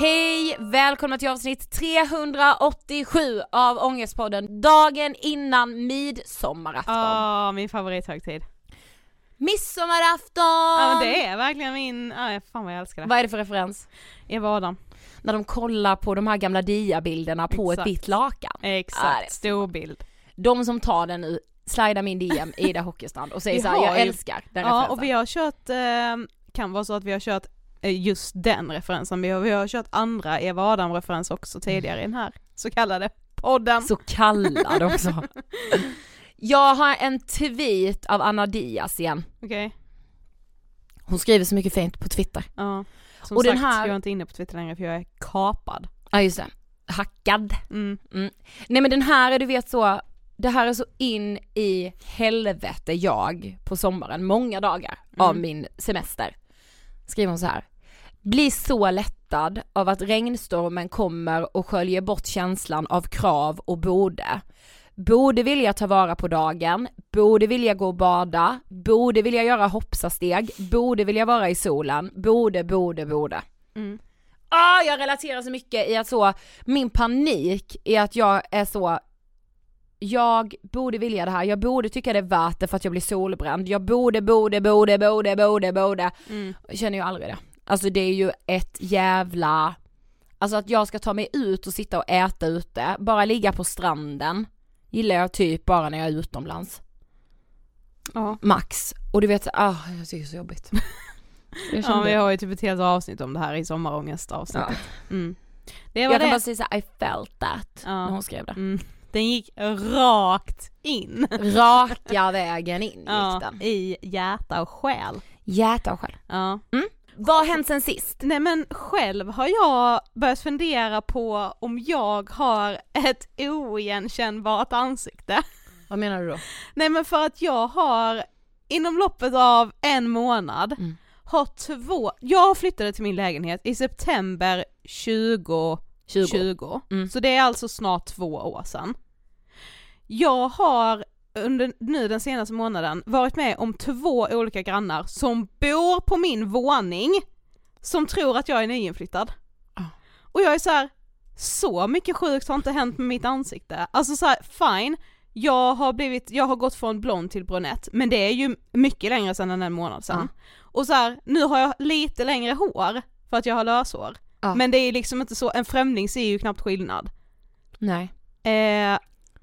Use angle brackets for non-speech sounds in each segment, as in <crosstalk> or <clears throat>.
Hej! Välkomna till avsnitt 387 av Ångestpodden, dagen innan midsommarafton. Ah, min favorithögtid. Midsommarafton! Ja men det är verkligen min, ah, fan vad jag älskar det. Vad är det för referens? Eva Adam. När de kollar på de här gamla diabilderna på Exakt. ett vitt lakan. Ja, Exakt, stor bild. De som tar den nu, slida min DM Ida Hockeystrand och säger såhär, jag älskar den Ja referensen. och vi har kört, eh, kan vara så att vi har kört eh, just den referensen, vi har, vi har kört andra Eva Adam-referenser också tidigare i den här så kallade podden. Så kallad också. <laughs> Jag har en tweet av Anna Diaz igen. Okej, Hon skriver så mycket fint på Twitter. ja. Som Och den sagt, här- jag är inte inne på Twitter längre för jag är kapad. Ja just det, hackad. Mm. Nej men den här är du vet så, det här är så in i helvete jag på sommaren, många dagar av Mm. min semester. Skriver hon så här. Blir så lättad av att regnstormen kommer och sköljer bort känslan av krav och borde. Borde vilja ta vara på dagen, borde vilja gå och bada, borde vilja göra hoppsasteg, borde vilja vara i solen, borde, borde, borde. Mm. Ah, jag relaterar så mycket i att så, min panik är att jag är så jag borde vilja det här, jag borde tycka det är värt det för att jag blir solbränd, jag borde, borde, borde, borde, borde, borde. Mm. Jag känner ju aldrig det. Alltså det är ju ett jävla, alltså att jag ska ta mig ut och sitta och äta ute, bara ligga på stranden, gillar jag typ bara när jag är utomlands. Ja. Max. Och du vet, ah, jag tycker det är så jobbigt. <laughs> Jag ja, vi har ju typ ett helt avsnitt om det här i sommarångestavsnittet. ja. Mm. Det var Jag kan det. bara säga såhär, I felt that, Ja. när hon skrev det. Mm. Den gick rakt in. Raka vägen in gick Ja, den. I hjärta och själ. Hjärta och själ. Ja. Vad har hänt sen sist? Nej men själv har jag börjat fundera på om jag har ett oigenkännbart ansikte. Vad menar du då? Nej men för att jag har inom loppet av en månad Mm. har två, jag flyttade till min lägenhet i september 2020, 20. Mm. så det är alltså snart två år sedan. Jag har under nu den senaste månaden varit med om två olika grannar som bor på min våning som tror att jag är nyinflyttad. Ah. Och jag är så här: så mycket sjukt har inte hänt med mitt ansikte. Alltså så här, fine, jag har blivit, jag har gått från blond till brunett, men det är ju mycket längre sedan än en månad sedan. Ja. Och så här, nu har jag lite längre hår för att jag har löshår. Ja. Men det är liksom inte så, en främling ser ju knappt skillnad. Nej. Eh,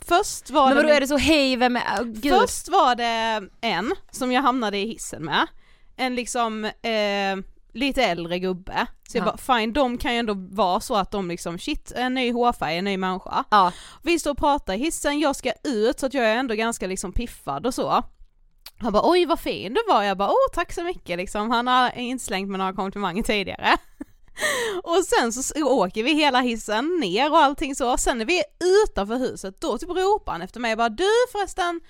först var Men det vadå är det så hej, vem är, oh, gud. Först var det en som jag hamnade i hissen med, en liksom eh, lite äldre gubbe. Så jag Ja. bara fine, de kan ju ändå vara så att de liksom shit, en ny hårfärg, en ny människa. Ja. Vi står och pratar i hissen, jag ska ut så att jag är ändå ganska liksom piffad och så. Han bara oj vad fin du var, jag bara åh tack så mycket liksom, han har inslängt med några komplimanger tidigare. <laughs> <laughs> och sen så åker vi hela hissen ner och allting så, sen när vi är utanför huset då typ ropar han efter mig och bara du förresten,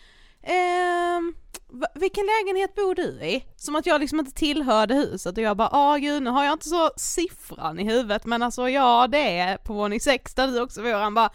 va- vilken lägenhet bor du i? Som att jag liksom inte tillhörde huset och jag bara ah gud nu har jag inte så siffran i huvudet men alltså ja det är på våning sex där du också bor. Han bara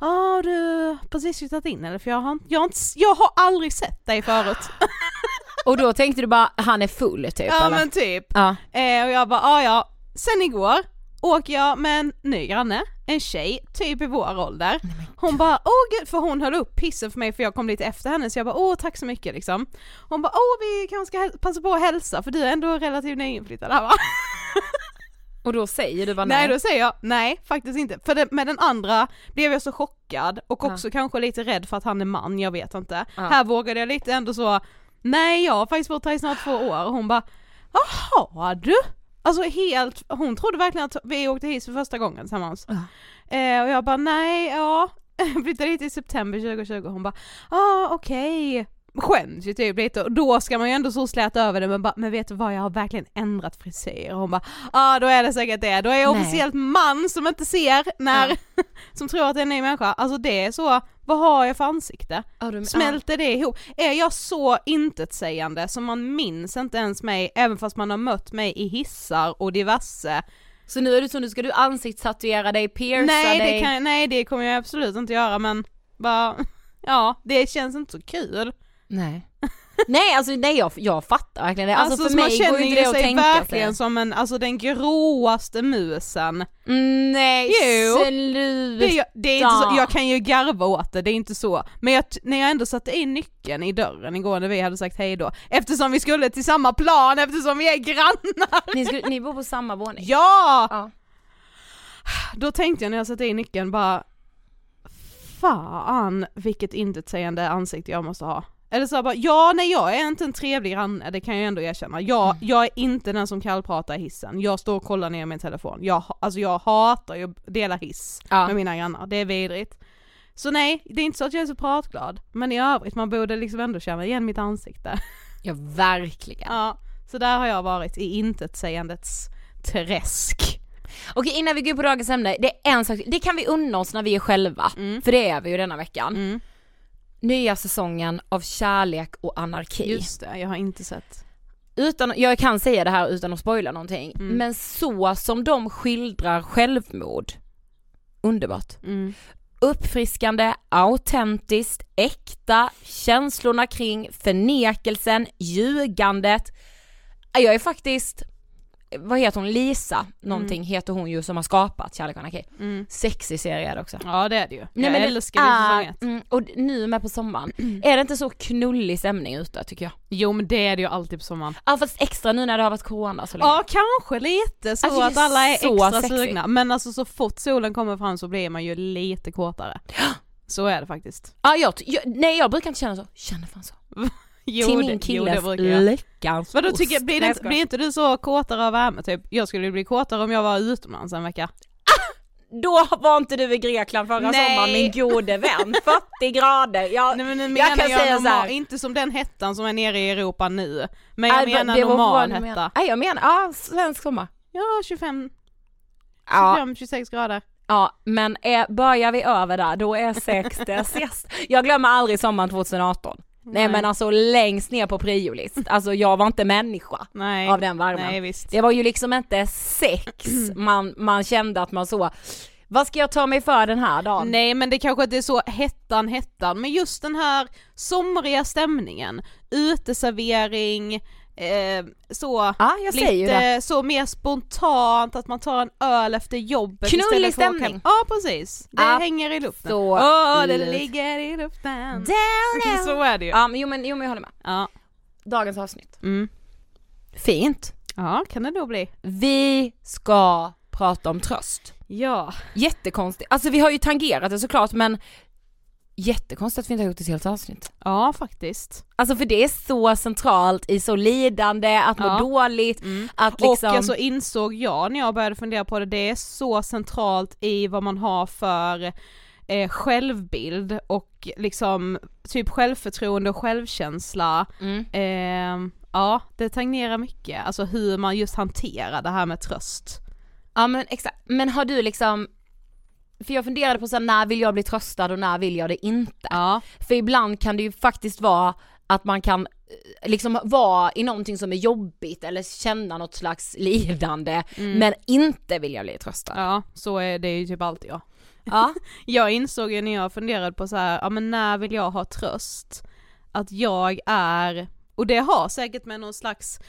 Ja du har precis flyttat in eller? För jag har, jag, har inte, jag har aldrig sett dig förut. <laughs> Och då tänkte du bara, han är full typ ja eller? men typ. Ja. Eh, och jag bara, ja ja. Sen igår åker jag med en ny granne, en tjej, typ i vår ålder. Hon bara, åh gud, för hon höll upp pissen för mig för jag kom lite efter henne så jag bara, åh tack så mycket liksom. Hon bara, åh vi kanske ska passa på att hälsa för du är ändå relativt nyinflyttad här va? <laughs> Och då säger du bara Nej. nej. då säger jag nej faktiskt inte. För det, med den andra blev jag så chockad och Ja. också kanske lite rädd för att han är man, jag vet inte. Ja. Här vågade jag lite ändå så, nej jag har faktiskt bott här i snart två år och hon bara jaha du? Alltså helt, hon trodde verkligen att vi åkte hit för första gången tillsammans. Ja. Eh, och jag bara nej, ja, <laughs> flyttade hit i september 2020 hon bara ah okej. Skäms ju typ lite och då ska man ju ändå så släta över det men bara, men vet du vad jag har verkligen ändrat frisyr och hon bara ja ah, då är det säkert det, då är jag Nej. officiellt man som inte ser när, <laughs> som tror att det är en ny människa, alltså det är så, vad har jag för ansikte? Ja, du- Smälter det ihop? Är jag så intetsägande som man minns inte ens mig även fast man har mött mig i hissar och diverse? Så nu är det så, nu ska du ansiktstatuera dig, pierca Nej dig. det, kan, nej det kommer jag absolut inte göra men bara, <laughs> ja det känns inte så kul. Nej. <laughs> nej alltså nej jag, jag fattar verkligen det. Alltså, för så man mig går inte det att sig tänka verkligen sig. som en, alltså den gråaste musen. Mm, nej Jo. sluta. Det det är inte så, jag kan ju garva åt det, det är inte så. Men jag, när jag ändå satte in nyckeln i dörren igår när vi hade sagt hej då, eftersom vi skulle till samma plan, eftersom vi är grannar. Ni, skulle, ni bor på samma våning? Ja! Ja. Då tänkte jag när jag satte in nyckeln bara, fan vilket intetsägande ansikte jag måste ha. Eller så bara, ja nej jag är inte en trevlig granne, det kan jag ändå erkänna. Jag, jag är inte den som kallpratar i hissen, jag står och kollar ner min telefon. Jag, alltså jag hatar ju att dela hiss Ja. med mina grannar, det är vidrigt. Så nej, det är inte så att jag är så pratglad, men i övrigt, man borde liksom ändå känna igen mitt ansikte. <laughs> Ja verkligen. Ja, så där har jag varit i intetsägandets träsk. Okej innan vi går in på dagens ämne, det är en sak, det kan vi unna oss när vi är själva, Mm. för det är vi ju denna veckan. Mm. Nya säsongen av Kärlek och anarki. Just det, jag har inte sett. Utan, jag kan säga det här utan att spoila någonting, Mm. men så som de skildrar självmord, underbart. Mm. Uppfriskande, autentiskt, äkta, känslorna kring förnekelsen, ljugandet. Jag är faktiskt vad heter hon, Lisa någonting heter hon ju som har skapat Kärlek och anarki. Mm. Sexig serie är det också. Ja det är det ju. Nej, jag men älskar det är, mm, och nu med på sommaren, är det inte så knullig stämning ute tycker jag? Jo men det är det ju alltid på sommaren. Ja fast extra nu när det har varit corona så länge. Ja kanske lite så Alltså, att alla är extra sexy. sugna, men alltså så fort solen kommer fram så blir man ju lite kåtare. Så är det faktiskt. Ja, jag, jag, nej jag brukar inte känna så, känner fan så. <laughs> Jo, Till min killes lyckans Vadå tycker, blir, det, blir inte du så kåtare av värme typ? Jag skulle bli kåtare om jag var utomlands en vecka. Då var inte du i Grekland förra Nej. sommaren min gode vän, <laughs> 40 grader. Jag, Nej men nu jag kan jag, säga så normal, här. inte som den hettan som är nere i Europa nu. Men jag Nej, menar normal hetta. Nej jag menar, ja svensk sommar. Ja 25, Ja, 25, 26 grader. ja men är, börjar vi över där då är sex det sist. Jag glömmer aldrig sommaren 2018. Nej, men alltså längst ner på priolist, <laughs> alltså jag var inte människa Nej. av den värmen. Nej visst. Det var ju liksom inte sex <clears throat> man, man kände att man så, vad ska jag ta mig för den här dagen? Nej men det kanske inte är så hettan hettan, men just den här somriga stämningen, uteservering, eh, så ju lite det. så mer spontant, att man tar en öl efter jobbet Knullig stämning. Ja precis, det Ja, hänger i luften. så Åh det lut. ligger i luften. Down. Så är det ju. Ja men jo men, jo men jag håller med. Ja. Dagens avsnitt. Mm. Fint. ja, kan det då bli. Vi ska prata om tröst. Ja. Jättekonstigt, alltså vi har ju tangerat det såklart men jättekonstigt att vi inte har gjort ett helt avsnitt. Ja faktiskt. Alltså för det är så centralt i så lidande, att må Ja. dåligt, att liksom... Och alltså insåg jag när jag började fundera på det, det är så centralt i vad man har för eh, självbild och liksom typ självförtroende och självkänsla. Mm. Eh, ja, det tangerar mycket, alltså hur man just hanterar det här med tröst. Ja men exakt, men har du liksom för jag funderade på så här, när vill jag bli tröstad och när vill jag det inte? Ja. För ibland kan det ju faktiskt vara att man kan eh, liksom vara i någonting som är jobbigt eller känna något slags lidande men inte vilja bli tröstad. Ja, så är det ju typ alltid jag. Ja. <laughs> Jag insåg ju när jag funderade på så här, ja men när vill jag ha tröst? Att jag är, och det har säkert med någon slags,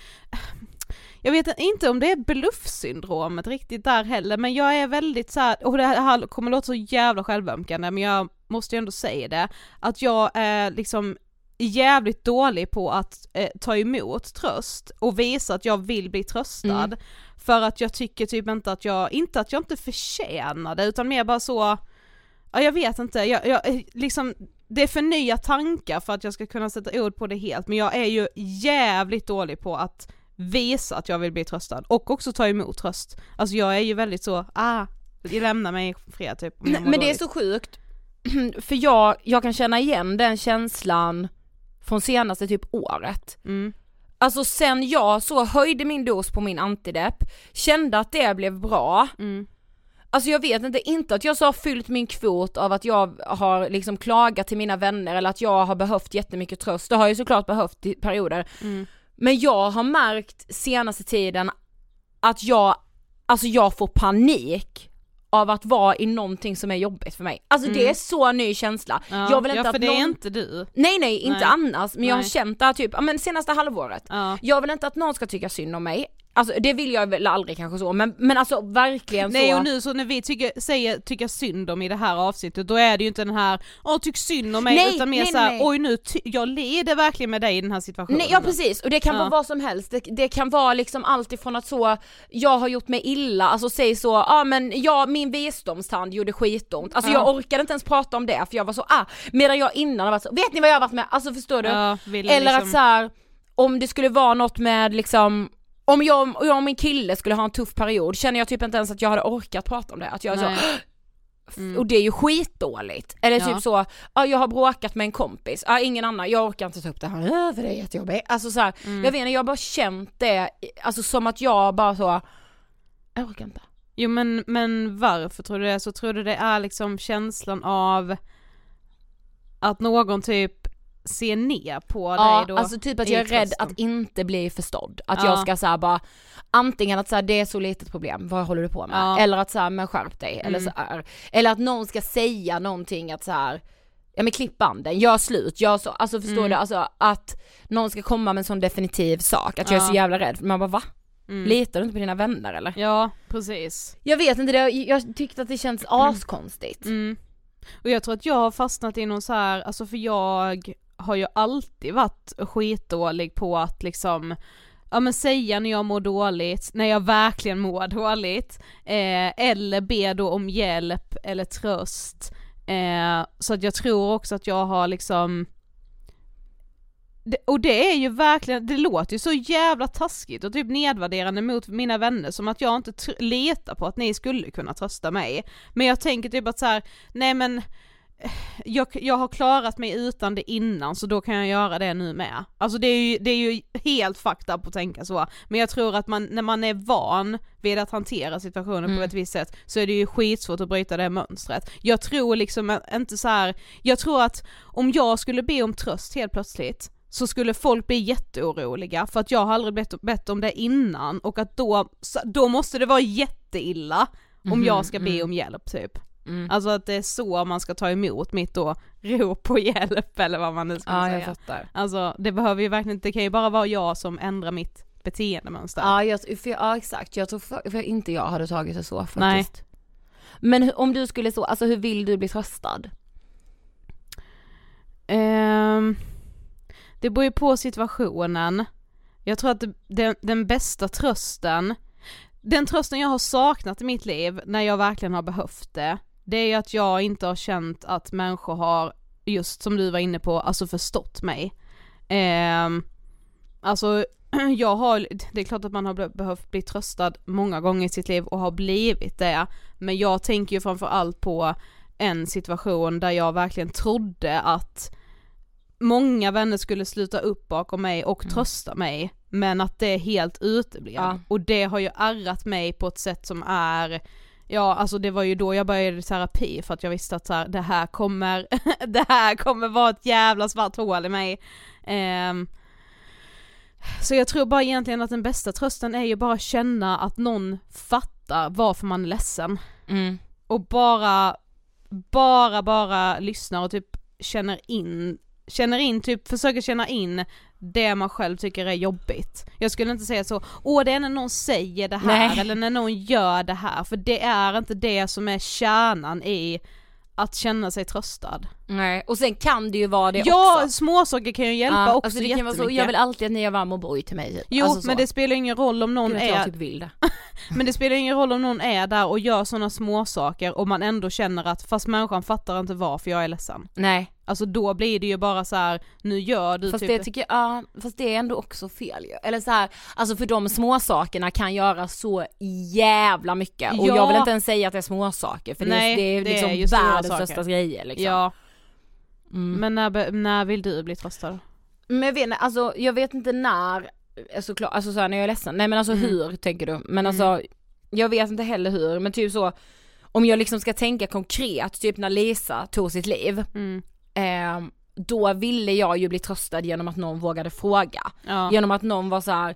jag vet inte om det är bluffsyndromet riktigt där heller, men jag är väldigt så här, och det här kommer låta så jävla självömkande, men jag måste ju ändå säga det, att jag är liksom jävligt dålig på att eh, ta emot tröst och visa att jag vill bli tröstad. Mm. För att jag tycker typ inte att jag, inte att jag inte förtjänar det utan mer bara så, ja jag vet inte, jag, jag eh, liksom det är för nya tankar för att jag ska kunna sätta ord på det helt men jag är ju jävligt dålig på att visa att jag vill bli tröstad och också ta emot tröst. Alltså jag är ju väldigt så, ah, lämna mig fred typ. mår Men det är så sjukt, <clears throat> för jag, jag kan känna igen den känslan från senaste typ året. Mm. Alltså sen jag så höjde min dos på min antidepp, kände att det blev bra, Mm. Alltså jag vet inte, inte att jag så har fyllt min kvot av att jag har liksom klagat till mina vänner eller att jag har behövt jättemycket tröst, det har jag såklart behövt i perioder. Mm. Men jag har märkt senaste tiden att jag, alltså jag får panik av att vara i någonting som är jobbigt för mig. Alltså det är så ny känsla. Mm. Ja, jag vill inte ja för att det någon... är inte du. Nej nej, inte Nej. annars, men jag har Nej. känt det här typ, men senaste halvåret. Ja. Jag vill inte att någon ska tycka synd om mig, alltså det vill jag väl aldrig kanske så, men, men alltså verkligen Nej så. och nu så när vi tycker, säger tycka synd om i det här avsnittet då är det ju inte den här åh tyck synd om mig Nej, utan mer nej, såhär nej. oj nu jag lider verkligen med dig i den här situationen. Nej ja precis, och det kan Ja. vara vad som helst, det, det kan vara liksom allt ifrån att så, jag har gjort mig illa, alltså säg så, ja ah, men ja min visdomstand gjorde skitont, alltså Ja. jag orkade inte ens prata om det för jag var så ah, medan jag innan har varit så, vet ni vad jag har varit med, alltså förstår du? Ja, Eller liksom- att så här, om det skulle vara något med liksom om jag, jag och min kille skulle ha en tuff period känner jag typ inte ens att jag hade orkat prata om det, att jag är så. <gasps> Mm. och det är ju skitdåligt. Eller Ja. typ så, ja jag har bråkat med en kompis, ja ingen annan, jag orkar inte ta upp det här, "Äh, för det är jättejobbigt. Alltså så här, Mm. jag vet inte, jag har bara känt det, alltså som att jag bara så, jag orkar inte. Jo men, men varför tror du det? Så tror du det är liksom känslan av att någon typ ser ner på Ja, dig då? alltså typ att jag är rädd att inte bli förstådd. Att Ja. jag ska säga bara, antingen att säga det är så litet problem, vad håller du på med? Ja. Eller att säga men skärp dig, eller Mm. så här. Eller att någon ska säga någonting att så här. ja men klipp banden, gör slut, gör så, alltså förstår Mm. du, alltså att någon ska komma med en sån definitiv sak, att jag är Ja. så jävla rädd, man bara va? Mm. Litar du inte på dina vänner eller? Ja, precis. Jag vet inte, det, jag tyckte att det känns askonstigt. Mm. Och jag tror att jag har fastnat i någon så här, alltså för jag har ju alltid varit skitdålig på att liksom ja men säga när jag mår dåligt, när jag verkligen mår dåligt, eh, eller be då om hjälp eller tröst. Eh, så att jag tror också att jag har liksom det, och det är ju verkligen, det låter ju så jävla taskigt och typ nedvärderande mot mina vänner som att jag inte litar på att ni skulle kunna trösta mig. Men jag tänker typ att så här, nej men jag, jag har klarat mig utan det innan så då kan jag göra det nu med. Alltså det är ju, det är ju helt fucked up att tänka så, men jag tror att man, när man är van vid att hantera situationen mm. på ett visst sätt så är det ju skitsvårt att bryta det mönstret. Jag tror liksom inte så här, jag tror att om jag skulle be om tröst helt plötsligt så skulle folk bli jätteoroliga för att jag har aldrig bett, bett om det innan och att då, då måste det vara jätteilla om mm, jag ska be mm. om hjälp typ. Mm. Alltså att det är så man ska ta emot mitt då rop på hjälp eller vad man nu ska ja, säga. Jag fattar. Alltså det behöver ju verkligen inte, det kan ju bara vara jag som ändrar mitt beteendemönster. Ja, jag, för, ja exakt, jag tror för, för inte jag hade tagit det så faktiskt. Nej. Men om du skulle så, alltså hur vill du bli tröstad? Um, det beror ju på situationen. Jag tror att den, den bästa trösten, den trösten jag har saknat i mitt liv när jag verkligen har behövt det, det är att jag inte har känt att människor har, just som du var inne på, alltså förstått mig. Eh, alltså <clears throat> jag har, det är klart att man har behövt bli tröstad många gånger i sitt liv och har blivit det, men jag tänker ju framförallt på en situation där jag verkligen trodde att många vänner skulle sluta upp bakom mig och mm. trösta mig, men att det helt uteblev. Ja. Och det har ju ärrat mig på ett sätt som är Ja alltså det var ju då jag började terapi för att jag visste att så här, det här kommer, <laughs> det här kommer vara ett jävla svart hål i mig. Um, så jag tror bara egentligen att den bästa trösten är ju bara känna att någon fattar varför man är ledsen. Mm. Och bara, bara, bara lyssnar och typ känner in, känner in, typ försöker känna in det man själv tycker är jobbigt. Jag skulle inte säga så, åh det är när någon säger det här Nej. eller när någon gör det här, för det är inte det som är kärnan i att känna sig tröstad. Nej, och sen kan det ju vara det ja, också. Ja, småsaker kan ju hjälpa ja, också alltså det kan vara så, Jag vill alltid att ni gör varm och broj till mig. Typ. Jo, alltså men det spelar ingen roll om någon Gud, är... Jag typ vill det. <laughs> men det spelar ingen roll om någon är där och gör sådana småsaker och man ändå känner att fast människan fattar inte varför jag är ledsen. Nej. Alltså då blir det ju bara så här, nu gör du fast typ... det tycker jag, ja, fast det är ändå också fel ju. Eller så här, alltså för de småsakerna kan göra så jävla mycket och ja. jag vill inte ens säga att det är småsaker för Nej, det, är, det är liksom är världens största grejer liksom. Ja. Mm. Men när, när vill du bli tröstad? Men jag vet inte, alltså jag vet inte när, såklart, alltså så här, när jag är ledsen, nej men alltså mm. hur tänker du? Men alltså, mm. jag vet inte heller hur, men typ så, om jag liksom ska tänka konkret, typ när Lisa tog sitt liv, mm. Eh, då ville jag ju bli tröstad genom att någon vågade fråga. Ja. Genom att någon var så här,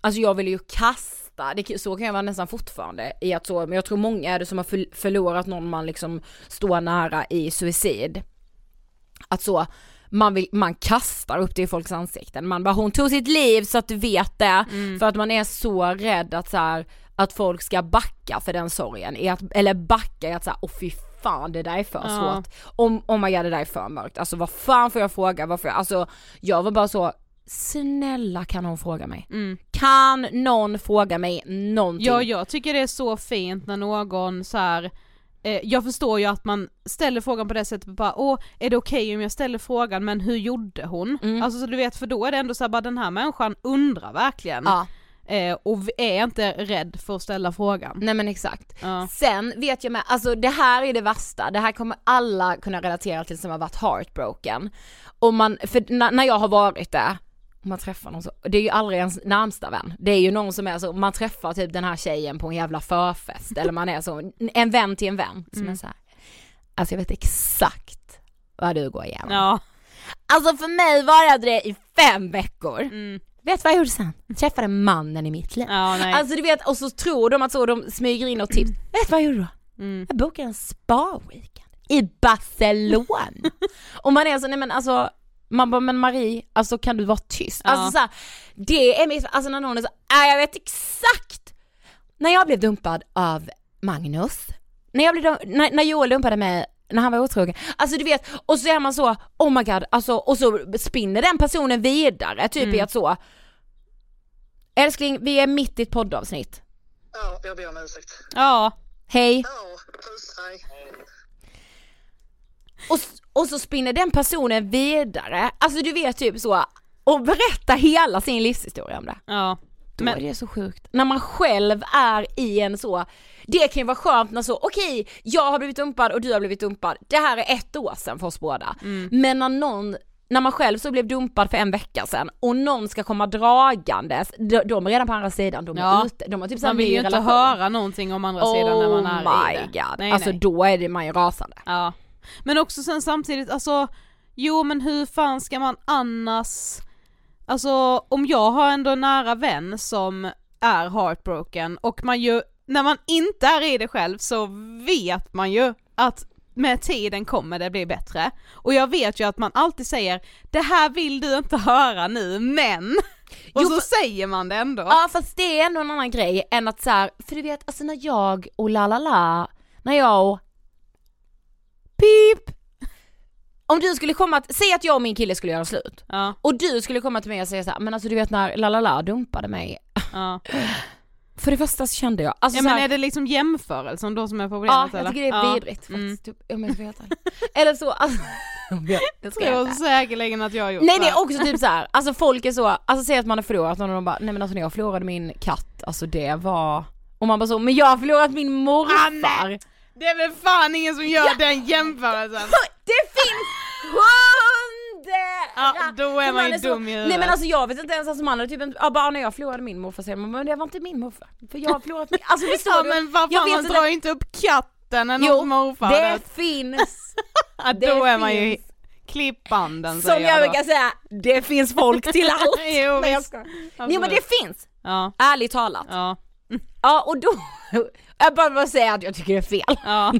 alltså jag ville ju kasta, det, så kan jag vara nästan fortfarande i att så, men jag tror många är det som har förlorat någon man liksom står nära i suicid att så, man, vill, man kastar upp det i folks ansikten, man bara hon tog sitt liv så att du vet det, mm. för att man är så rädd att så här, att folk ska backa för den sorgen, att, eller backa i att säga åh fy fan det där är för ja. svårt, om, oh my god det där är för mörkt, alltså vad fan får jag fråga, varför, alltså jag var bara så snälla kan någon fråga mig? Mm. Kan någon fråga mig någonting? Ja jag tycker det är så fint när någon så här eh, jag förstår ju att man ställer frågan på det sättet, bara åh, är det okej okay om jag ställer frågan men hur gjorde hon? Mm. Alltså så du vet, för då är det ändå såhär bara den här människan undrar verkligen. Ja. Eh, och är inte rädd för att ställa frågan. Nej men exakt. Ja. Sen vet jag med, alltså det här är det värsta, det här kommer alla kunna relatera till som har varit heartbroken. Och man, för när jag har varit det, man träffar någon så, det är ju aldrig ens närmsta vän. Det är ju någon som är så, man träffar typ den här tjejen på en jävla förfest eller man är så, en vän till en vän som mm. är så här. Alltså jag vet exakt vad du går igenom. Ja. Alltså för mig varade det i fem veckor. Mm. Vet vad jag gjorde sen? träffade mannen i mitt liv. Ja, nej. Alltså du vet, och så tror de att så de smyger in och tips. Mm. Vet vad jag gjorde då? Mm. Jag bokade en spa-weekend i Barcelona. <laughs> och man är så, nej men alltså Man bara, men Marie, alltså kan du vara tyst? Ja. Alltså så här, det är mitt, alltså när någon är så, äh, jag vet exakt när jag blev dumpad av Magnus, när jag blev, när, när Joel dumpade mig när han var otrogen, alltså du vet, och så är man så, oh my god, alltså, och så spinner den personen vidare, typ i att så, älskling vi är mitt i ett poddavsnitt, Ja, jag ber om ursäkt. Ja, hej, Ja, puss, hej. och, och så spinner den personen vidare, alltså du vet typ så, och berättar hela sin livshistoria om det. ja. Då Men- är det så sjukt. När man själv är i en så, det kan ju vara skönt när så, okej, jag har blivit dumpad och du har blivit dumpad. Det här är ett år sedan för oss båda. Mm. Men när någon, när man själv så blev dumpad för en vecka sedan och någon ska komma dragandes, de, de är redan på andra sidan, de är Ja. ute, de har typ Man vill ju inte relation. höra någonting om andra sidan när man är oh i my det. god, Nej, alltså nej. då är det man ju rasande. Ja. Men också sen samtidigt, alltså, jo men hur fan ska man annars, alltså om jag har ändå en nära vän som är heartbroken och man ju, när man inte är i det själv så vet man ju att med tiden kommer det bli bättre. Och jag vet ju att man alltid säger, det här vill du inte höra nu, men... Och Jo, så för- säger man det ändå. Ja fast det är ändå en annan grej än att så här, för du vet alltså när jag och la la la, när jag och pip om du skulle komma, att, säg att jag och min kille skulle göra slut Ja, och du skulle komma till mig och säga så här, men alltså du vet när la la la dumpade mig, ja. <laughs> för det första så kände jag, alltså ja så men här, är det liksom jämförelsen då som är problemet ja jag eller? tycker det är ja. vidrigt faktiskt, Mm. typ, om jag ska vara helt ärlig. Eller så, alltså, <laughs> jag, jag ska tror inte. säkerligen att jag har gjort Nej det det. är också typ så här. alltså folk är så, alltså säg att man har förlorat någon och de bara, nej men alltså när jag förlorade min katt, alltså det var, och man bara så, men jag har förlorat min morfar. Det är väl fan ingen som gör den jämförelsen? <laughs> Det finns! Ja, då är För man ju så- dum i huvudet. Nej men alltså jag vet inte ens, alltså man hade typ en, ja, bara när jag förlorade min morfar säger man, men det var inte min morfar, för jag har förlorat min, alltså <laughs> förstår Ja du? men vad Jag fan man drar ju inte upp katten när Jo, någons morfar det dött. finns, <laughs> ja, det Då är man ju finns. klippbanden som jag då. brukar säga, det finns folk till <laughs> allt. Jo, Nej jag skojar. Absolut. Nej men det finns, Ja, ärligt talat. ja, Ja och då, jag bara vill säga att jag tycker det är fel. ja.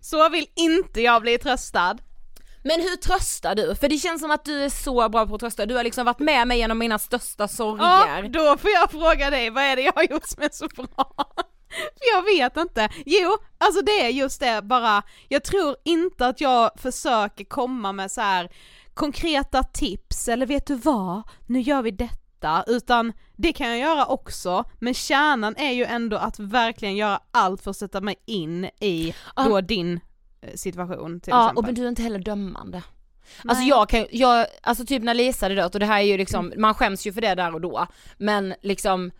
Så vill inte jag bli tröstad. Men hur tröstar du? För det känns som att du är så bra på att trösta, du har liksom varit med mig genom mina största Ja, sorger. då får jag fråga dig, vad är det jag har gjort som är så bra? <laughs> För jag vet inte. Jo, alltså det är just det bara, jag tror inte att jag försöker komma med så här konkreta tips eller vet du vad, nu gör vi detta, utan det kan jag göra också, men kärnan är ju ändå att verkligen göra allt för att sätta mig in i då din situation till Ja exempel. och men du är inte heller dömande. Alltså Nej. jag kan jag, alltså typ när Lisa hade dött och det här är ju liksom, man skäms ju för det där och då, men liksom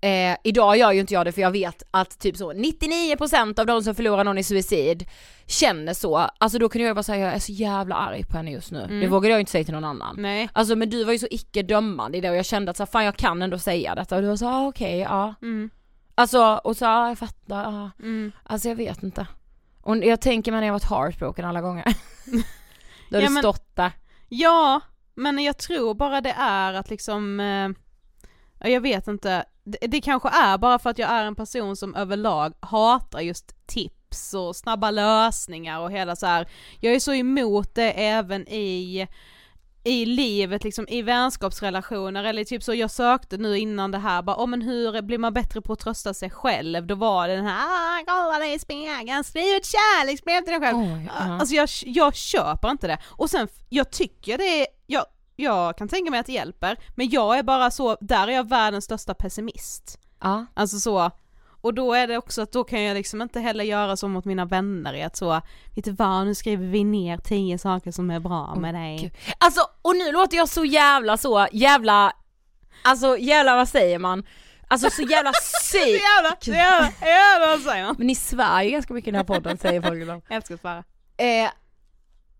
Eh, idag gör ju inte jag det för jag vet att typ så 99% av de som förlorar någon i suicid känner så, alltså då kan jag ju bara säga jag är så jävla arg på henne just nu, det vågar jag ju inte säga till någon annan. Nej. Alltså men du var ju så icke dömande i det och jag kände att så här, fan jag kan ändå säga detta och du var så ah, okej, ja. Mm. Alltså och så ah, jag fattar, ja. Mm. Alltså jag vet inte. Och jag tänker mig när jag varit heartbroken alla gånger. <laughs> Då har Ja, du men- stått där. Ja, men jag tror bara det är att liksom, eh, ja, jag vet inte, det, det kanske är bara för att jag är en person som överlag hatar just tips och snabba lösningar och hela så här. jag är så emot det även i i livet, liksom i vänskapsrelationer eller typ så jag sökte nu innan det här bara, oh, men hur blir man bättre på att trösta sig själv? Då var det den här, ah, kolla dig i spegeln, skriv ett kärleksbrev till dig själv. Oj, ja. Alltså jag, jag köper inte det. Och sen, jag tycker det är, jag, jag kan tänka mig att det hjälper, men jag är bara så, där är jag världens största pessimist. Ja. Alltså så, och då är det också att då kan jag liksom inte heller göra så mot mina vänner i att så, vet du vad, nu skriver vi ner tio saker som är bra med dig. Gud. Alltså och nu låter jag så jävla så, jävla, alltså jävla vad säger man? Alltså så jävla <laughs> Så sy... jävla, så jävla, jävla säger man. Men ni svär ju ganska mycket i den här podden säger folk ibland. Jag älskar att svära. Eh,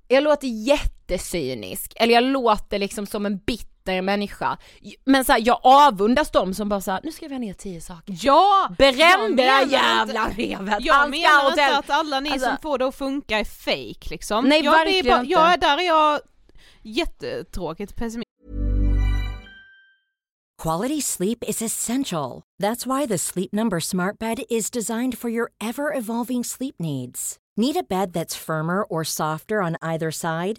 jag låter jättecynisk, eller jag låter liksom som en bitter människa. Men så här, jag avundas dem som bara såhär, nu skriver jag ner tio saker. Ja! Bränn det där jävla brevet! Jag menar inte att alla ni Alltså- som får det att funka är fake liksom. Nej, jag verkligen bara, inte. jag är där är jag jättetråkigt pessimist. Quality sleep is essential. That's why the Sleep Number Smart Bed is designed for your ever evolving sleep needs. Need a bed that's firmer or softer on either side?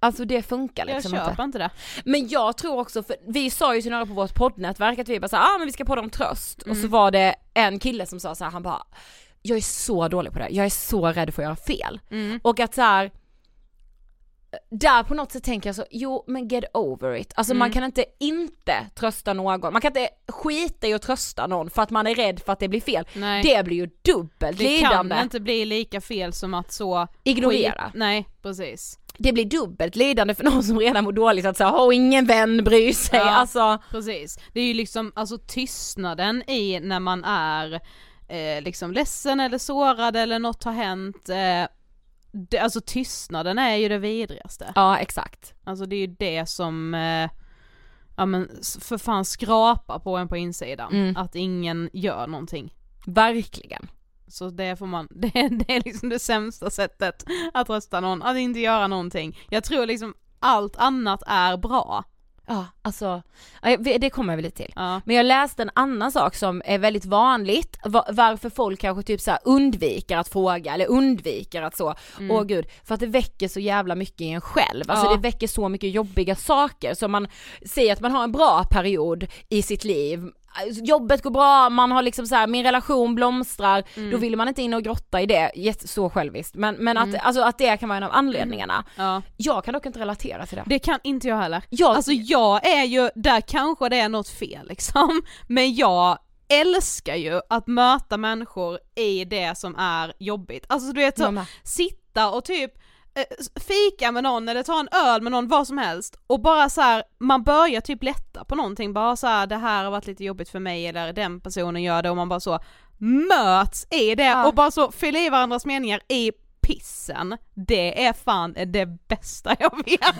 Alltså det funkar Jag liksom köper inte. inte det. Men jag tror också, för vi sa ju till några på vårt poddnätverk att vi bara såhär, ah men vi ska podda om tröst. Och så Mm. var det en kille som sa så här, han bara, jag är så dålig på det, jag är så rädd för att göra fel. Mm. Och att så här. där på något sätt tänker jag så, jo men get over it. Alltså Mm. man kan inte inte trösta någon, man kan inte skita i att trösta någon för att man är rädd för att det blir fel. Nej. Det blir ju dubbelt Det lidande. kan inte bli lika fel som att så Ignorera. Nej, precis. Det blir dubbelt lidande för någon som redan mår dåligt att säga, har ingen vän bryr sig. Ja. Alltså, Precis. Det är ju liksom, alltså tystnaden i när man är eh, liksom ledsen eller sårad eller något har hänt. Eh, det, alltså tystnaden är ju det vidrigaste. ja exakt. Alltså det är ju det som, eh, ja men för fan skrapa på en på insidan. Mm. Att ingen gör någonting. Verkligen. Så det får man, <laughs> det, det är liksom det sämsta sättet att rösta någon, att inte göra någonting. Jag tror liksom allt annat är bra. Ja, alltså, det kommer jag väl lite till. Ja. Men jag läste en annan sak som är väldigt vanligt, va- varför folk kanske typ så undviker att fråga eller undviker att så, åh gud, för att det väcker så jävla mycket i en själv, alltså Ja. det väcker så mycket jobbiga saker, så man säger att man har en bra period i sitt liv, jobbet går bra, man har liksom så här, min relation blomstrar, då vill man inte in och grotta i det, så själviskt, men, men att, alltså, att det kan vara en av anledningarna. Ja. Jag kan dock inte relatera till det. Det kan inte jag heller. Jag- Alltså jag är ju, där kanske det är något fel liksom, <laughs> men jag älskar ju att möta människor i det som är jobbigt. Alltså du vet så, sitta och typ fika med någon eller ta en öl med någon, vad som helst och bara så här, man börjar typ lätta på någonting, bara så här, det här har varit lite jobbigt för mig eller den personen gör det och man bara så möts i det Ja. och bara så fylla i varandras meningar i pissen. Det är fan det bästa jag vet. <laughs>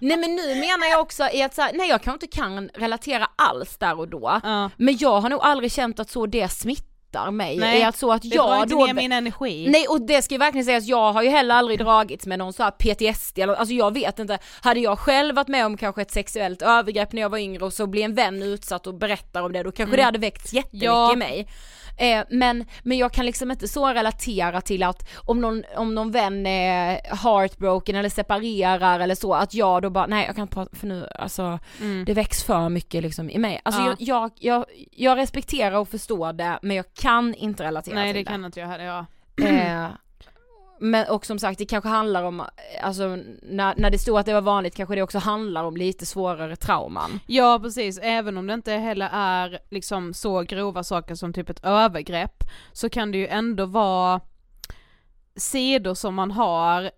Nej men nu menar jag också i att så här, nej jag kanske inte kan relatera alls där och då, Ja. men jag har nog aldrig känt att så det smittar mig, Nej, är att så att jag inte då ner min energi. Nej och det ska ju verkligen sägas, jag har ju heller aldrig dragits med någon så här PTSD eller, alltså jag vet inte, hade jag själv varit med om kanske ett sexuellt övergrepp när jag var yngre och så blir en vän utsatt och berättar om det, då kanske det hade väckts jättemycket Ja. i mig. Eh, men, men jag kan liksom inte så relatera till att om någon, om någon vän är heartbroken eller separerar eller så, att jag då bara, nej jag kan inte prata för nu, alltså det väcks för mycket liksom i mig. Alltså Ja. jag, jag, jag, jag respekterar och förstår det, men jag kan inte relatera Nej till det kan inte jag heller göra. Eh, men och som sagt det kanske handlar om, alltså när, när det stod att det var vanligt kanske det också handlar om lite svårare trauman. Ja precis, även om det inte heller är liksom så grova saker som typ ett övergrepp så kan det ju ändå vara sidor som man har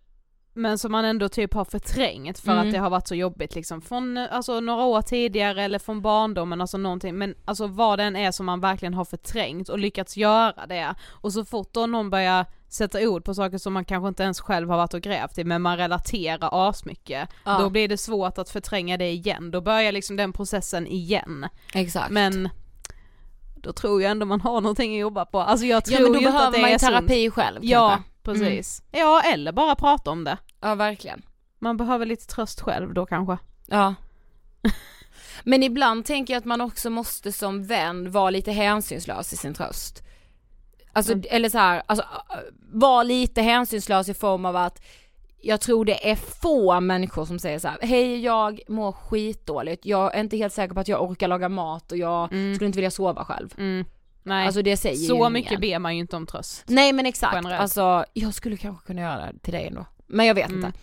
men som man ändå typ har förträngt för Mm. att det har varit så jobbigt liksom från alltså några år tidigare eller från barndomen, alltså någonting, men alltså vad den är som man verkligen har förträngt och lyckats göra det och så fort då någon börjar sätta ord på saker som man kanske inte ens själv har varit och grävt i men man relaterar asmycket, Ja. då blir det svårt att förtränga det igen, då börjar liksom den processen igen. Exakt. Men då tror jag ändå man har någonting att jobba på, alltså jag tror ja men då ju inte att behöver det man är ju sunt. terapi själv Ja, kanske. precis. Ja, eller bara prata om det. Ja verkligen. Man behöver lite tröst själv då kanske. Ja. <laughs> Men ibland tänker jag att man också måste som vän vara lite hänsynslös i sin tröst. Alltså, Mm. eller så här, alltså vara lite hänsynslös i form av att jag tror det är få människor som säger så här: hej jag mår skitdåligt, jag är inte helt säker på att jag orkar laga mat och jag skulle inte vilja sova själv. Mm. Nej, Alltså det säger så ingen. mycket ber man ju inte om tröst. Nej men exakt, Generellt. alltså jag skulle kanske kunna göra det till dig ändå. Men jag vet Mm. inte.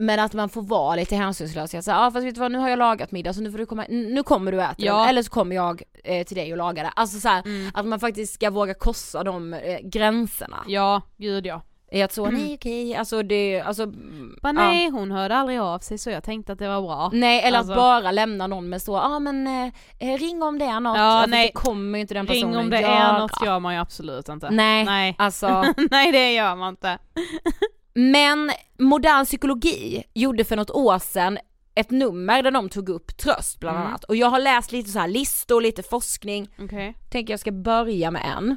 Men att man får vara lite hänsynslös, jag säger ja fast vet du vad nu har jag lagat middag så nu får du komma, nu kommer du äta Ja. den, eller så kommer jag eh, till dig och lagar det. Alltså så här, Mm. att man faktiskt ska våga korsa de eh, gränserna. Ja, gud ja. Är att så, nej okej, alltså det, alltså. Mm. Bara ja. nej, hon hörde aldrig av sig så jag tänkte att det var bra. Nej eller Alltså- att bara lämna någon med så, ja ah, men eh, eh, ring om det är något. Ja, alltså, nej. Det kommer ju inte den personen Ring om det göra. är något gör man ju absolut inte. Nej, Nej. alltså. <laughs> nej det gör man inte. <laughs> Men modern psykologi gjorde för något år sedan ett nummer där de tog upp tröst bland Mm. annat. Och jag har läst lite så här listor, lite forskning. Okej. Tänker jag ska börja med en.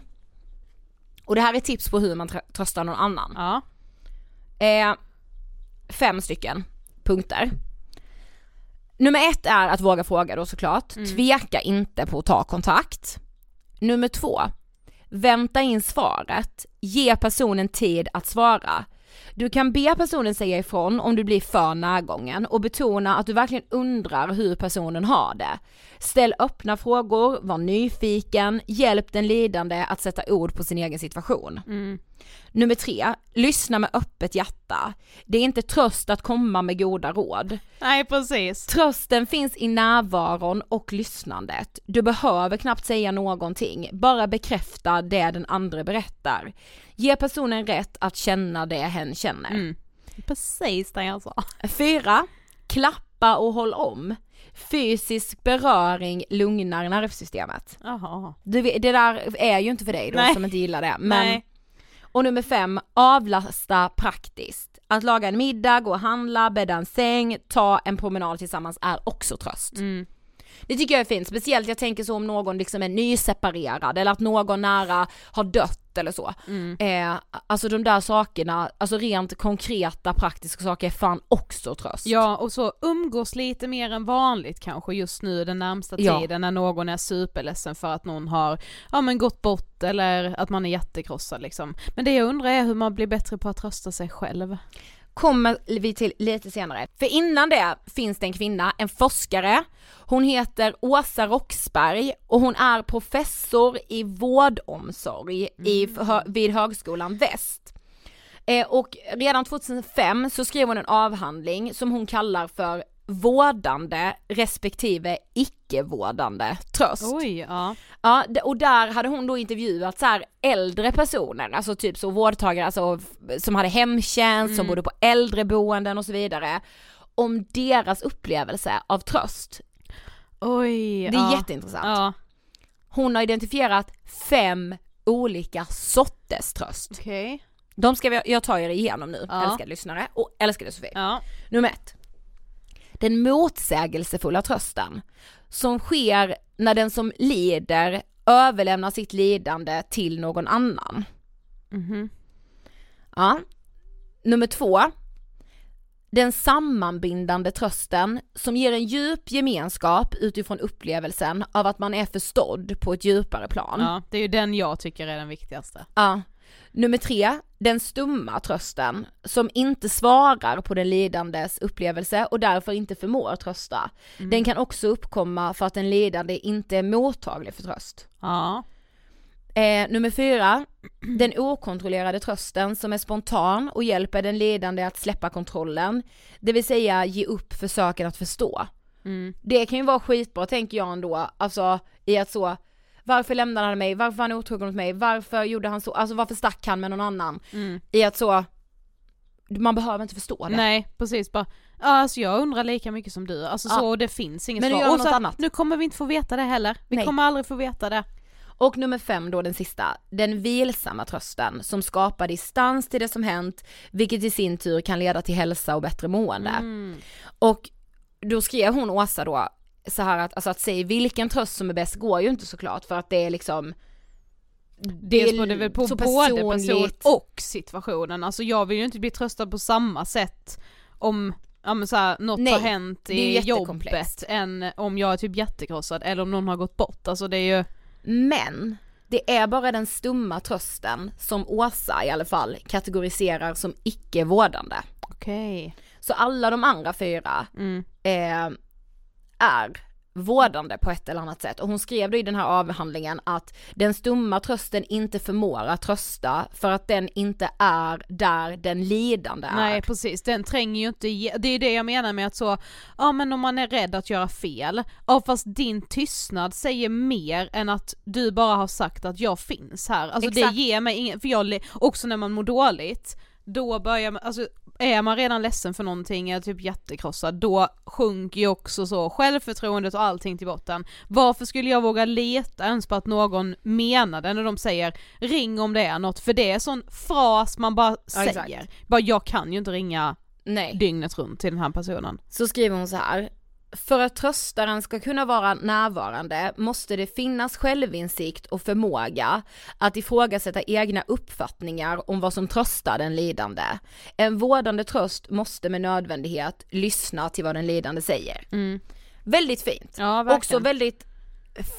Och det här är tips på hur man trö- tröstar någon annan. Ja. Eh, fem stycken punkter. Nummer ett är att våga fråga då såklart. Mm. Tveka inte på att ta kontakt. Nummer två, vänta in svaret. Ge personen tid att svara. Du kan be personen säga ifrån om du blir för närgången och betona att du verkligen undrar hur personen har det. Ställ öppna frågor, var nyfiken, hjälp den lidande att sätta ord på sin egen situation. Mm. Nummer tre, lyssna med öppet hjärta. Det är inte tröst att komma med goda råd. Nej precis. Trösten finns i närvaron och lyssnandet. Du behöver knappt säga någonting, bara bekräfta det den andra berättar. Ge personen rätt att känna det hen känner. Mm. Precis det jag sa. Fyra, klappa och håll om. Fysisk beröring lugnar nervsystemet. Jaha. Du, det där är ju inte för dig då Nej. som inte gillar det. Men Nej och nummer fem, avlasta praktiskt. Att laga en middag, gå och handla, bädda en säng, ta en promenad tillsammans är också tröst. Mm. Det tycker jag är fint, speciellt jag tänker så om någon liksom är nyseparerad eller att någon nära har dött eller så. Mm. Eh, alltså de där sakerna, alltså rent konkreta praktiska saker är fan också tröst. Ja och så umgås lite mer än vanligt kanske just nu den närmsta Ja. tiden när någon är superledsen för att någon har, ja men gått bort eller att man är jättekrossad liksom. Men det jag undrar är hur man blir bättre på att trösta sig själv. Kommer vi till lite senare. För innan det finns det en kvinna, en forskare, hon heter Åsa Roxberg och hon är professor i vårdomsorg i, hö- vid Högskolan Väst. Eh, och redan 2005 så skrev hon en avhandling som hon kallar för vårdande respektive icke-vårdande tröst. Oj, ja. Ja, och där hade hon då intervjuat så här äldre personer, alltså typ så vårdtagare, alltså som hade hemtjänst, som bodde på äldreboenden och så vidare, om deras upplevelse av tröst. Oj, Det är ja. jätteintressant. Ja, Hon har identifierat fem olika sorters tröst. okej. De ska vi, jag ta er igenom nu, Ja. älskade lyssnare och älskade Sofie. Ja. Nummer ett. Den motsägelsefulla trösten som sker när den som lider överlämnar sitt lidande till någon annan. Mhm. Ja. Nummer två. Den sammanbindande trösten som ger en djup gemenskap utifrån upplevelsen av att man är förstådd på ett djupare plan. Ja, det är ju den jag tycker är den viktigaste. Ja. Nummer tre, den stumma trösten som inte svarar på den lidandes upplevelse och därför inte förmår trösta. Den kan också uppkomma för att den lidande inte är mottaglig för tröst. Ja. Eh, nummer fyra, den okontrollerade trösten som är spontan och hjälper den lidande att släppa kontrollen, det vill säga ge upp försöken att förstå. Mm. Det kan ju vara skitbra tänker jag ändå, alltså i att så, varför lämnade han mig, varför var han otrogen mot mig, varför gjorde han så, alltså varför stack han med någon annan? Mm. I att så, man behöver inte förstå det. Nej, precis bara, ja, alltså jag undrar lika mycket som du, alltså Ja. så det finns inget Men svar. Och så, annat. nu kommer vi inte få veta det heller, vi Nej. kommer aldrig få veta det. Och nummer fem då den sista, den vilsamma trösten som skapar distans till det som hänt, vilket i sin tur kan leda till hälsa och bättre mående. Mm. Och då skrev hon Åsa då så här att, alltså att säga vilken tröst som är bäst går ju inte såklart för att det är liksom Dels beror det väl på så både person personligt. och situationen, alltså jag vill ju inte bli tröstad på samma sätt om Ja men såhär, något Nej, har hänt det i jobbet än om jag är typ jättekrossad eller om någon har gått bort, alltså det är ju Men det är bara den stumma trösten som Åsa i alla fall kategoriserar som icke-vårdande. Okej. Så alla de andra fyra Mm. eh, är vårdande på ett eller annat sätt. Och hon skrev då i den här avhandlingen att den stumma trösten inte förmår att trösta för att den inte är där den lidande är. Nej precis, den tränger ju inte ge- det är det jag menar med att så, ja men om man är rädd att göra fel, ja fast din tystnad säger mer än att du bara har sagt att jag finns här, alltså Exakt. det ger mig ingen, för jag, också när man mår dåligt, då börjar man, alltså är man redan ledsen för någonting, är typ jättekrossad, då sjunker ju också så självförtroendet och allting till botten. Varför skulle jag våga leta ens på att någon menar det när de säger ring om det är något, för det är sån fras man bara Ja, exakt. säger. Bara jag kan ju inte ringa Nej. dygnet runt till den här personen. Så skriver hon så här. För att tröstaren ska kunna vara närvarande måste det finnas självinsikt och förmåga att ifrågasätta egna uppfattningar om vad som tröstar den lidande. En vårdande tröst måste med nödvändighet lyssna till vad den lidande säger. Väldigt fint. Ja. Också väldigt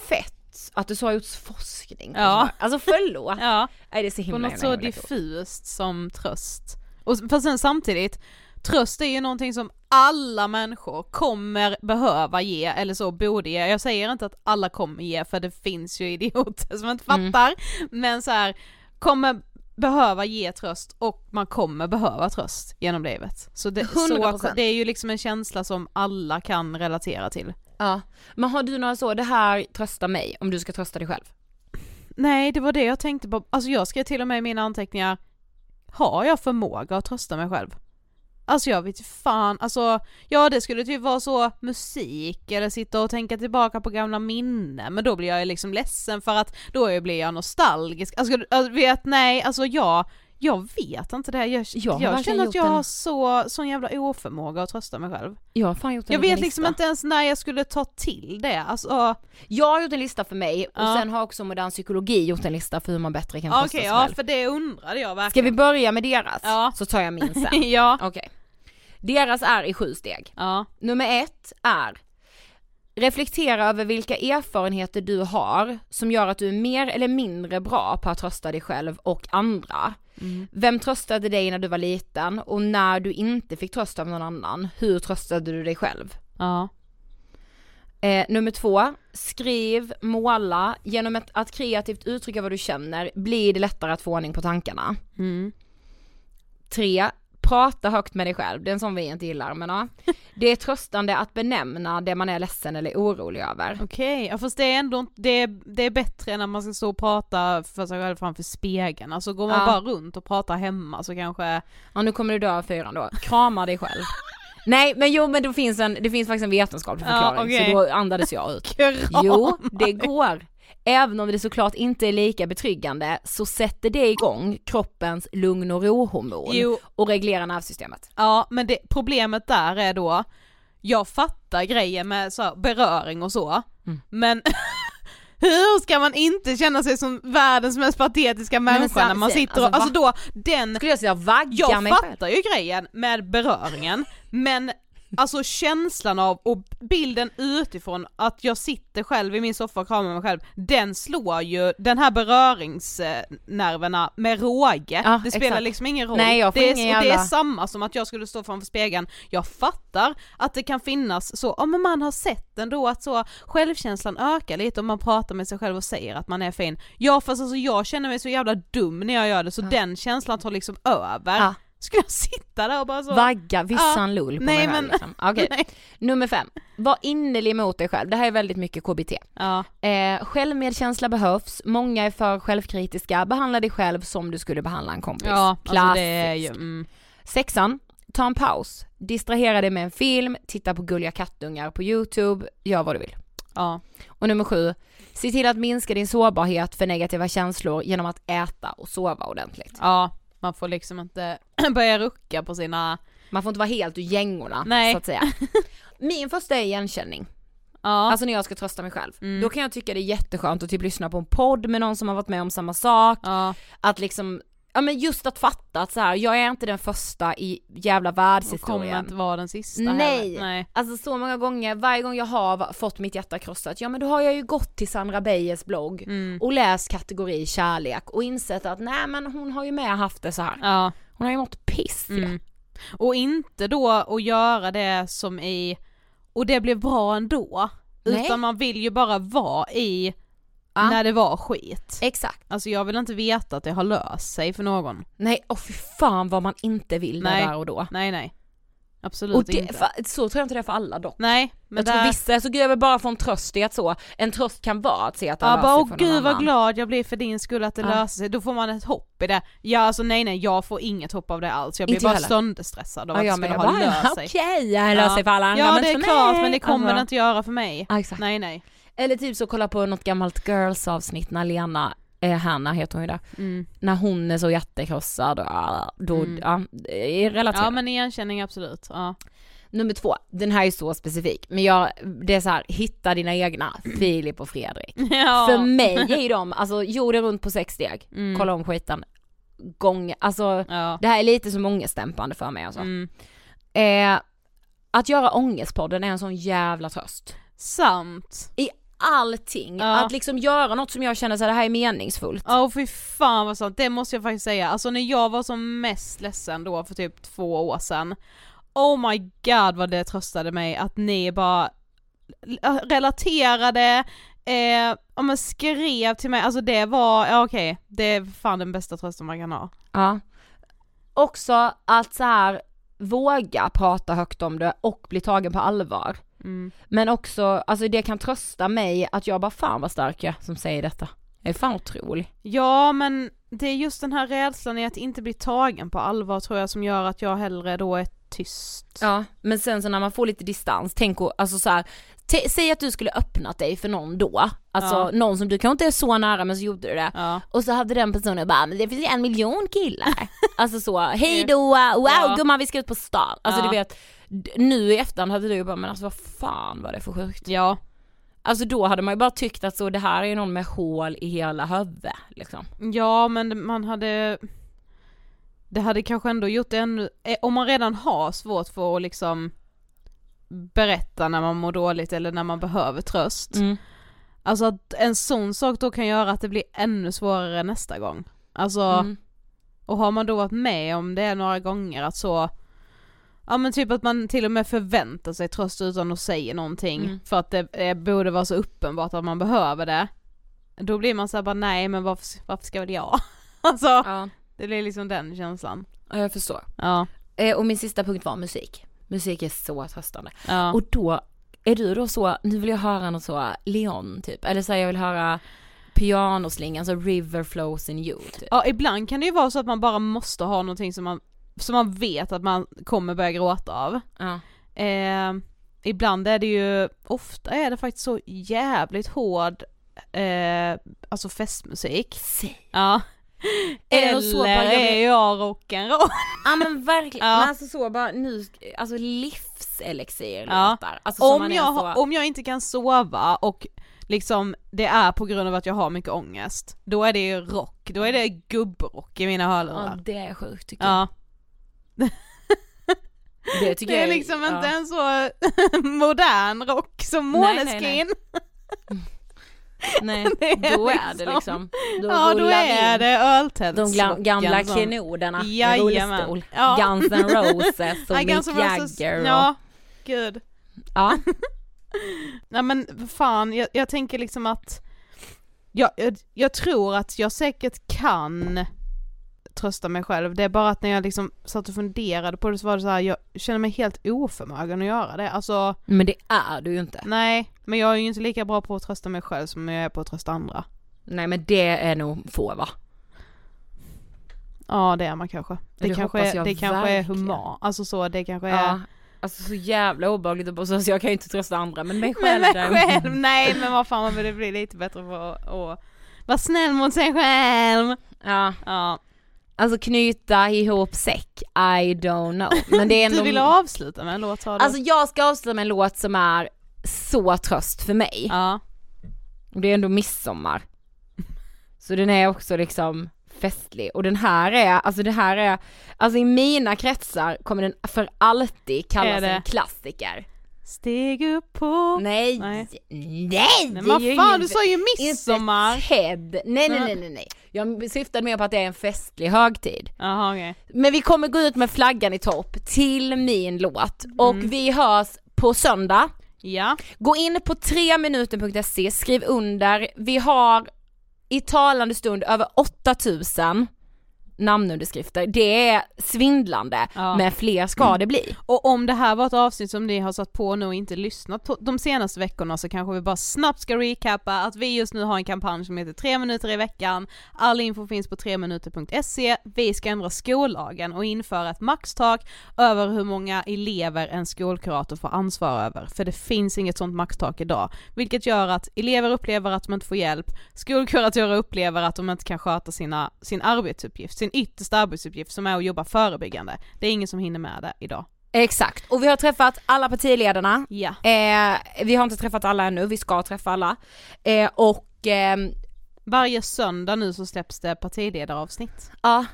fett att det så har gjorts forskning. på Ja. Alltså förlåt. <laughs> Ja, Nej, det är så på himla, något himla, så diffust som tröst. Och fast sen samtidigt, tröst är ju någonting som alla människor kommer behöva ge, eller så borde ge. Jag säger inte att alla kommer ge, för det finns ju idioter som inte Mm. fattar, men så här kommer behöva ge tröst och man kommer behöva tröst genom livet. Så det, så, 100%. det är ju liksom en känsla som alla kan relatera till. Ja. Men har du några så, det här tröstar mig om du ska trösta dig själv? Nej, det var det jag tänkte på. Alltså jag skrev till och med i mina anteckningar, har jag förmåga att trösta mig själv? Alltså jag vet fan, alltså ja det skulle typ vara så musik eller sitta och tänka tillbaka på gamla minnen men då blir jag ju liksom ledsen för att då blir jag nostalgisk. Alltså, alltså vet, nej alltså jag, jag vet inte det här. Jag, Jag jag, känner att jag en- har så, sån jävla oförmåga att trösta mig själv. Jag har fan gjort en Jag vet liksom lista. inte ens när jag skulle ta till det, alltså Jag har gjort en lista för mig och Ja. sen har också modern psykologi gjort en lista för hur man bättre kan okej trösta sig ja själv. för det undrade jag Ska verkligen. vi börja med deras? Ja. Så tar jag min <laughs> sen. ja. Okej. Deras är i sju steg. Ja. Nummer ett är Reflektera över vilka erfarenheter du har som gör att du är mer eller mindre bra på att trösta dig själv och andra. Vem tröstade dig när du var liten och när du inte fick tröst av någon annan, hur tröstade du dig själv? Ja. Eh, nummer två, skriv, måla, genom ett, att kreativt uttrycka vad du känner blir det lättare att få ordning på tankarna. Mm. Tre, prata högt med dig själv, det är en sån vi inte gillar men ja. Det är tröstande att benämna det man är ledsen eller orolig över. Okej, ja, fast det är ändå det är, det är bättre än när man ska stå och prata för sig själv framför spegeln. Alltså går man Ja. bara runt och pratar hemma så kanske... Ja nu kommer du dö av fyran då, krama dig själv. Nej men jo men det finns, en, det finns faktiskt en vetenskaplig Ja, förklaring okej. så då andades jag ut. <laughs> Krama Jo, det går. Även om det såklart inte är lika betryggande så sätter det igång kroppens lugn och ro-hormon Jo. och reglerar nervsystemet. Ja, men det, problemet där är då, jag fattar grejen med så här, beröring och så, Mm. men <laughs> hur ska man inte känna sig som världens mest patetiska människa sam- när man sen- sitter och, alltså, alltså då, den Skulle jag säga vagga Jag mig själv? fattar ju grejen med beröringen, men alltså känslan av och bilden utifrån att jag sitter själv i min soffa och kramar mig själv, den slår ju den här beröringsnerverna med råge. Ja, det spelar exakt. liksom ingen roll. Nej, det, är, och det är jävla- samma som att jag skulle stå framför spegeln, jag fattar att det kan finnas så, ja men man har sett ändå att så självkänslan ökar lite om man pratar med sig själv och säger att man är fin. Ja fast alltså jag känner mig så jävla dum när jag gör det så den känslan tar liksom över. Ja. Ska jag sitta där och bara så? Vagga vissan Ja. lull på Nej, mig själv men- liksom. Okej. <laughs> Nej. Nummer fem, var innerlig mot dig själv. Det här är väldigt mycket KBT. Ja. Eh, självmedkänsla behövs, många är för självkritiska, behandla dig själv som du skulle behandla en kompis. Ja, alltså det är ju, mm. Sexan, ta en paus. Distrahera dig med en film, titta på gulliga kattungar på YouTube, gör vad du vill. ja. Och nummer sju, se till att minska din sårbarhet för negativa känslor genom att äta och sova ordentligt. ja, man får liksom inte <clears throat> börja rucka på sina, Man får inte vara helt ur gängorna Nej. så att säga. <laughs> Min första är igenkänning. Ja. Alltså när jag ska trösta mig själv. Mm. Då kan jag tycka det är jätteskönt att typ lyssna på en podd med någon som har varit med om samma sak. ja. Att liksom, ja men just att fatta att så här, jag är inte den första i jävla Och kommer världshistorien. inte vara den sista Nej. heller. Nej. Alltså så många gånger, varje gång jag har fått mitt hjärta krossat, ja men då har jag ju gått till Sandra Beijers blogg Mm. och läst kategori kärlek och insett att nej men hon har ju med haft det så här. Ja. Hon har ju mått piss ju. Mm. Och inte då att göra det som i, och det blev bra ändå. Nej. Utan man vill ju bara vara i Ja. när det var skit. Exakt. Alltså jag vill inte veta att det har löst sig för någon. Nej, och fy fan vad man inte vill Nej. där och då. Nej nej. Absolut Och det, inte. fa- så tror jag inte det är för alla dock. Nej, men jag tror där... vissa är så jag vill bara få en tröst i att så, en tröst kan vara att se att det Ja bara åh för gud vad glad jag blir för din skull att det Ja. löser sig, då får man ett hopp i det. Ja alltså nej nej jag får inget hopp av det alls, jag blir Inte bara heller. sönderstressad av Ja, att jag det skulle ha bara, löst sig. okej, det löser sig för alla andra Ja men det är klart mig. men det kommer Alltså. det inte göra för mig. Exakt. Nej nej. Eller typ så kolla på något gammalt girls avsnitt när Lena, eh, Hanna heter hon ju där, Mm. när hon är så hjärtekrossad och ah, då, Mm. ja, det är relaterat. Ja men igenkänning absolut. Ja. Nummer två, den här är så specifik, men jag, det är så här, hitta dina egna, Filip och Fredrik. <laughs> ja. För mig är de, alltså jorden runt på sex steg, Mm. kolla om skiten, gång, alltså Ja. det här är lite som ångestdämpande för mig alltså. Mm. Eh, att göra ångestpodden är en sån jävla tröst. Sant. I allting, Ja. att liksom göra något som jag känner så här, det här är meningsfullt. Ja och fy fan vad sant, det måste jag faktiskt säga. Alltså när jag var som mest ledsen då för typ två år sedan. Oh my god vad det tröstade mig att ni bara relaterade, eh, ja men skrev till mig, alltså det var, ja okej, det är fan den bästa trösten man kan ha. Ja. Också att så här våga prata högt om det och bli tagen på allvar. Mm. Men också, alltså det kan trösta mig att jag bara fan vad stark jag som säger detta. Jag är fan otrolig. Ja men det är just den här rädslan i att inte bli tagen på allvar tror jag som gör att jag hellre då är tyst. Ja, men sen så när man får lite distans, tänk och, alltså så här, säg att du skulle öppnat dig för någon då, alltså Ja. någon som du kanske inte är så nära men så gjorde du det. Ja. Och så hade den personen bara, men det finns ju en miljon killar. <laughs> alltså så, hej då, wow Ja. gumman vi ska ut på stan. Alltså du vet, nu i efterhand hade du ju bara, men alltså vad fan var det för sjukt? Ja. Alltså då hade man ju bara tyckt att så det här är ju någon med hål i hela huvudet liksom. Ja men man hade Det hade kanske ändå gjort det ännu, eh, om man redan har svårt för att liksom Berätta när man mår dåligt eller när man behöver tröst Mm. Alltså att en sån sak då kan göra att det blir ännu svårare nästa gång Alltså, Mm. och har man då varit med om det några gånger att så Ja men typ att man till och med förväntar sig tröst utan att säga någonting Mm. för att det eh, borde vara så uppenbart att man behöver det Då blir man såhär bara nej men varför, varför ska väl jag? <laughs> alltså Ja, det blir liksom den känslan ja, jag förstår. Ja, Eh, och min sista punkt var musik. Musik är så tröstande. ja, Och då, är du då så, nu vill jag höra något så, Leon typ, eller så jag vill höra pianoslingan, så River flows in you typ. ja ibland kan det ju vara så att man bara måste ha någonting som man, som man vet att man kommer börja gråta av Ja. eh, Ibland är det ju, ofta är det faktiskt så jävligt hård eh, Alltså festmusik Säg. Ja så bara, Eller jag är jag rock'n'roll? Ja men verkligen, Ja. men alltså så bara nu, alltså livselixir Ja. Alltså om, jag, så, om jag inte kan sova och liksom det är på grund av att jag har mycket ångest, då är det ju rock, då är det gubbrock i mina ja hörlurar. det är sjukt tycker jag. Ja, Det <laughs> det är jag liksom ja. inte en så <laughs> modern rock som Nej, nej, Måneskin. Nej, <laughs> Det är då är det liksom- liksom, då Ja då är in. det De öltältsrocken. gla- gamla som- klenoderna i rullstol. Ja. Guns N' Roses och Mick Jagger och, Ja, gud. ja. Nej men fan, jag, jag tänker liksom att jag, jag, jag tror att jag säkert kan trösta mig själv, det är bara att när jag liksom satt och funderade på det så var det så här, jag känner mig helt oförmögen att göra det, alltså Men det är du ju inte. nej, men jag är ju inte lika bra på att trösta mig själv som jag är på att trösta andra. Nej men det är nog få va? Ja det är man kanske. Det, Det kanske, är, det kanske är human, alltså så, det kanske är Ja. Alltså så jävla obehagligt säga så jag kan ju inte trösta andra men mig Men själv. mig <laughs> själv, nej men vad fan man vill bli lite bättre på att vara snäll mot sig själv. Ja. Ja. Alltså knyta ihop säck, I don't know. Men det är <laughs> ändå... Du vill avsluta med en låt sa du? Alltså jag ska avsluta med en låt som är så tröst för mig. Ja. Och det är ändå midsommar. Så den är också liksom festlig och den här är, alltså det här är, alltså i mina kretsar kommer den för alltid kallas en klassiker. Steg upp på... Nej, Nej. nej! Nej, vad fan, du sa ju midsommar! Inte Ted. Nej nej nej nej nej. Jag syftade mer på att det är en festlig högtid. Jaha okej. Men vi kommer gå ut med flaggan i topp till min låt och vi hörs på söndag. Ja. Gå in på 3minuten.se, skriv under. Vi har i talande stund över 8000 namnunderskrifter. Det är svindlande, Ja. men fler ska det bli. Och om det här var ett avsnitt som ni har satt på nu och inte lyssnat på de senaste veckorna så kanske vi bara snabbt ska recappa att vi just nu har en kampanj som heter 3 minuter i veckan. All info finns på 3minuter.se. Vi ska ändra skollagen och införa ett maxtak över hur många elever en skolkurator får ansvara över. För det finns inget sånt maxtak idag. Vilket gör att elever upplever att de inte får hjälp, skolkuratorer upplever att de inte kan sköta sina, sin arbetsuppgift, sin yttersta arbetsuppgift som är att jobba förebyggande. Det är ingen som hinner med det idag. Exakt, och vi har träffat alla partiledarna. Ja. Eh, vi har inte träffat alla ännu, vi ska träffa alla. Eh, och ehm, Varje söndag nu så släpps det partiledaravsnitt. Ja,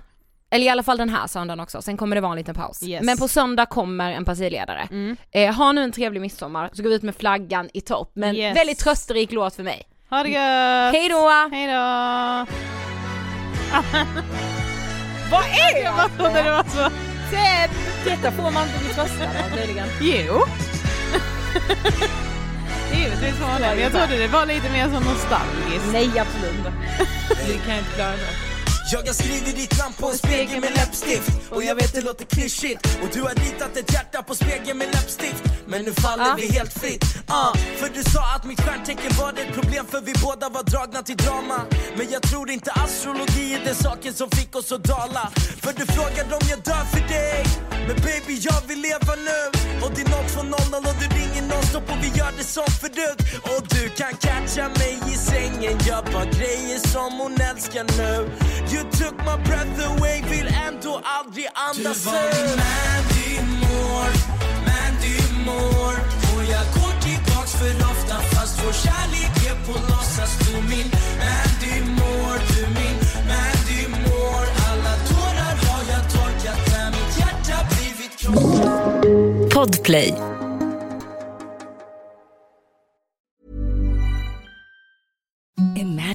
eller i alla fall den här söndagen också, sen kommer det vara en liten paus. Yes. Men på söndag kommer en partiledare. Mm. Eh, ha nu en trevlig midsommar, så går vi ut med flaggan i topp. Men Yes. väldigt trösterik låt för mig. Ha det gött! Hej då! <laughs> Vad är Jag bara trodde det var så... Ted! Detta får man inte bli tröstad av. <laughs> Jo! Givetvis var det, men jag trodde det var lite mer så nostalgiskt. Nej absolut inte. <laughs> Det kan jag inte klara av. Jag har skrivit ditt namn på en spegel med läppstift Och jag vet det låter klyschigt. Och du har ritat ett hjärta på spegeln med läppstift. Men nu faller Ja. vi helt fritt. Uh, För du sa att mitt stjärntecken var ett problem För vi båda var dragna till drama. Men jag tror inte astrologi är den saken som fick oss att dala. För du frågade om jag dör för dig. Men baby jag vill leva nu. Och det är 0200 och du ringer nonstop och vi gör det som förut. Och du kan catcha mig i sängen. Gör bara grejer som hon älskar nu. You took my breath away, vill ändå aldrig andas ut Du var min Mandy Moore, Mandy Moore. Och jag går tillbaks för ofta fast vår kärlek är på låtsas. Du min Mandy Moore, du min Mandy Moore. Alla tårar har jag torkat när mitt hjärta blivit klart Podplay.